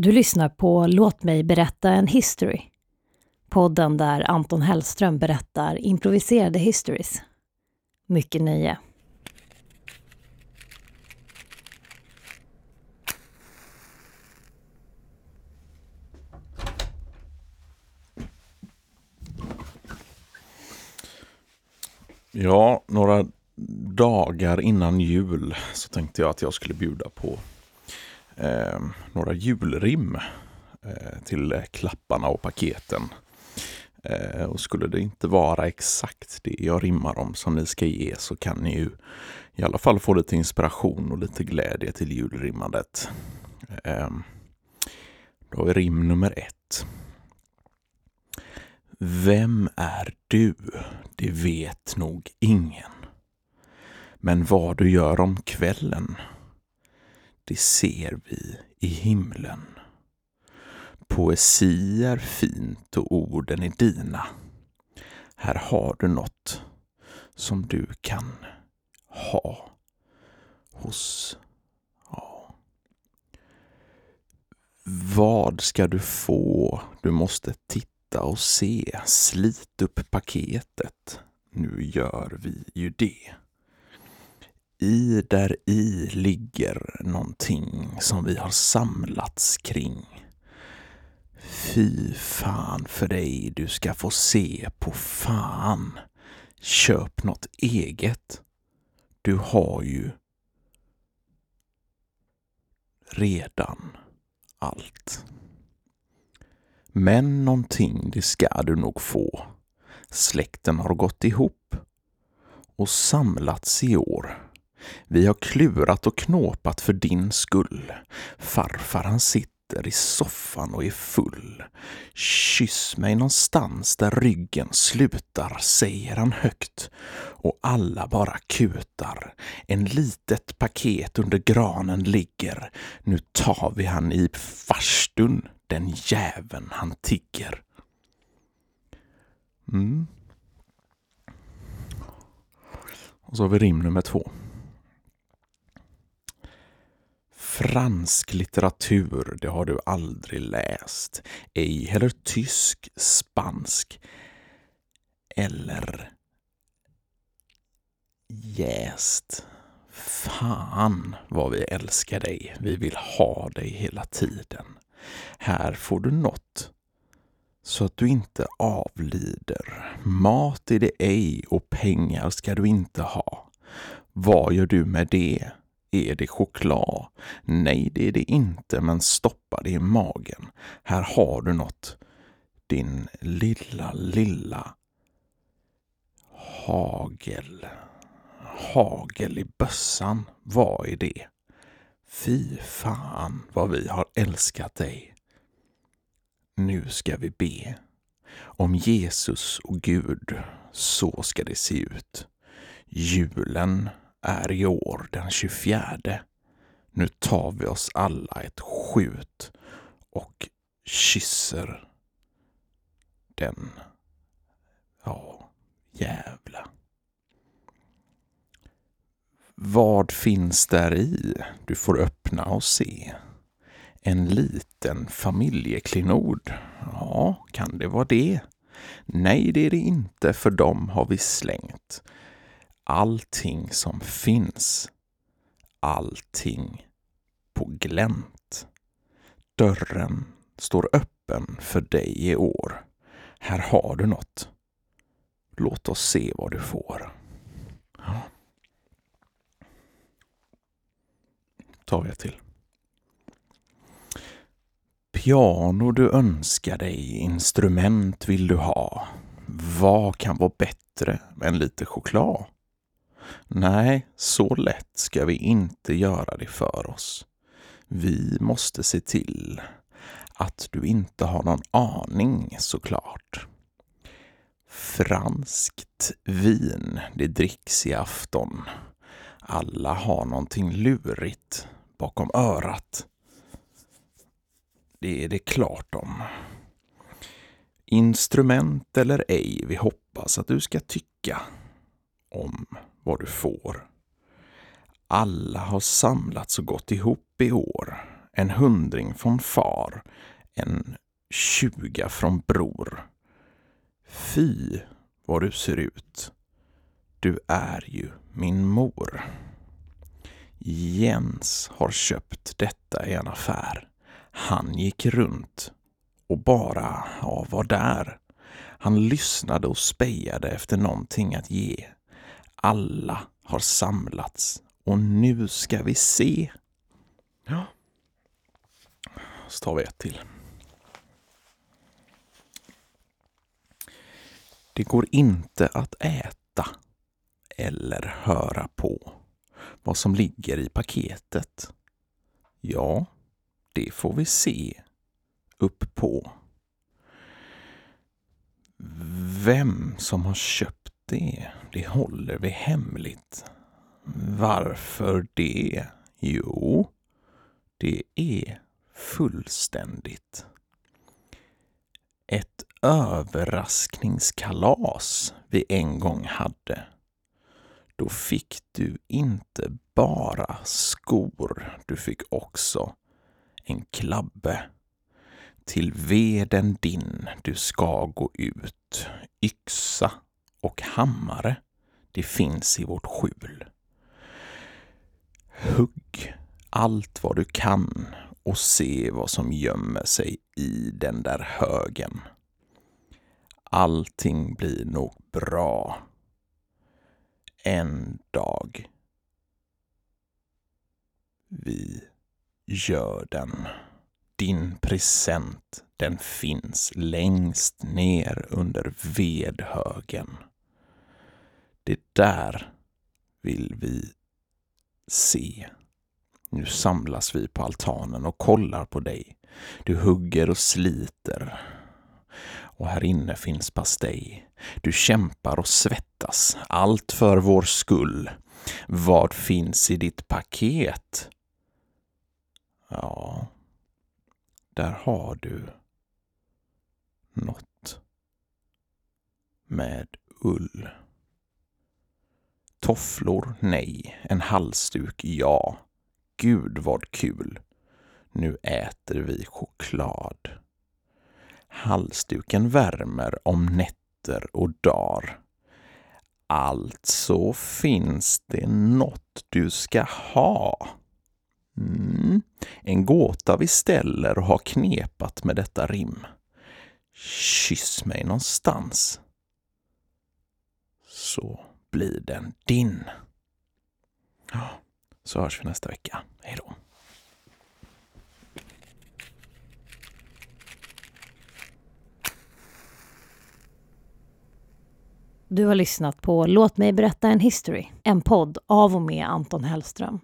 Du lyssnar på Låt mig berätta en history. Podden där Anton Hellström berättar improviserade histories. Mycket nöje. Ja, några dagar innan jul så tänkte jag att jag skulle bjuda på eh, några julrim eh, till klapparna och paketen. Eh, och skulle det inte vara exakt det jag rimmar om som ni ska ge så kan ni ju i alla fall få lite inspiration och lite glädje till julrimmandet. Eh, då har vi rim nummer ett. Vem är du? Det vet nog ingen. Men vad du gör om kvällen, det ser vi i himlen. Poesi är fint och orden är dina. Här har du något som du kan ha hos... Ja. Vad ska du få? Du måste titta och se. Slit upp paketet. Nu gör vi ju det i där i ligger någonting som vi har samlats kring. Fy fan för dig, du ska få se på fan. Köp något eget. Du har ju redan allt. Men någonting, det ska du nog få. Släkten har gått ihop och samlats i år. Vi har klurat och knåpat för din skull. Farfar han sitter i soffan och är full. Kyss mig någonstans där ryggen slutar, säger han högt. Och alla bara kutar. En litet paket under granen ligger. Nu tar vi han i farstun, den jäveln han tigger. Mm. Och så har vi rim nummer två. Fransk litteratur, det har du aldrig läst. Ej heller tysk, spansk eller jäst. Fan vad vi älskar dig. Vi vill ha dig hela tiden. Här får du något så att du inte avlider. Mat är det ej och pengar ska du inte ha. Vad gör du med det? Är det choklad? Nej, det är det inte, men stoppa det i magen. Här har du något. Din lilla, lilla hagel. Hagel i bössan, vad är det? Fy fan vad vi har älskat dig. Nu ska vi be. Om Jesus och Gud, så ska det se ut. Julen är i år den 24. Nu tar vi oss alla ett skjut och kysser den. Ja, jävla. Vad finns där i? Du får öppna och se. En liten familjeklinod. Ja, kan det vara det? Nej, det är det inte, för dem har vi slängt allting som finns. Allting på glänt. Dörren står öppen för dig i år. Här har du något. Låt oss se vad du får. Ja. tar jag till. Piano du önskar dig, instrument vill du ha. Vad kan vara bättre än lite choklad? Nej, så lätt ska vi inte göra det för oss. Vi måste se till att du inte har någon aning såklart. Franskt vin, det dricks i afton. Alla har någonting lurigt bakom örat. Det är det klart om. Instrument eller ej, vi hoppas att du ska tycka om vad du får. Alla har samlats och gått ihop i år. en hundring från far, en tjuga från bror. Fy vad du ser ut. Du är ju min mor. Jens har köpt detta i en affär. Han gick runt och bara ja, var där. Han lyssnade och spejade efter någonting att ge. Alla har samlats och nu ska vi se. Ja. Så tar vi ett till. Det går inte att äta eller höra på vad som ligger i paketet. Ja, det får vi se upp på. Vem som har köpt det, det håller vi hemligt. Varför det? Jo, det är fullständigt. Ett överraskningskalas vi en gång hade. Då fick du inte bara skor, du fick också en klabbe. Till veden din du ska gå ut, yxa och hammare, det finns i vårt skjul. Hugg allt vad du kan och se vad som gömmer sig i den där högen. Allting blir nog bra. En dag. Vi gör den. Din present, den finns längst ner under vedhögen. Det där vill vi se. Nu samlas vi på altanen och kollar på dig. Du hugger och sliter. Och här inne finns pastej. Du kämpar och svettas, allt för vår skull. Vad finns i ditt paket? Ja, där har du något med ull. Tofflor, nej. En halsduk, ja. Gud vad kul! Nu äter vi choklad. Halsduken värmer om nätter och dagar. Alltså finns det något du ska ha. Mm. En gåta vi ställer och har knepat med detta rim. Kyss mig någonstans. Så blir den din. Ja så hörs vi nästa vecka. Hej då! Du har lyssnat på Låt mig berätta en history, en podd av och med Anton Hellström.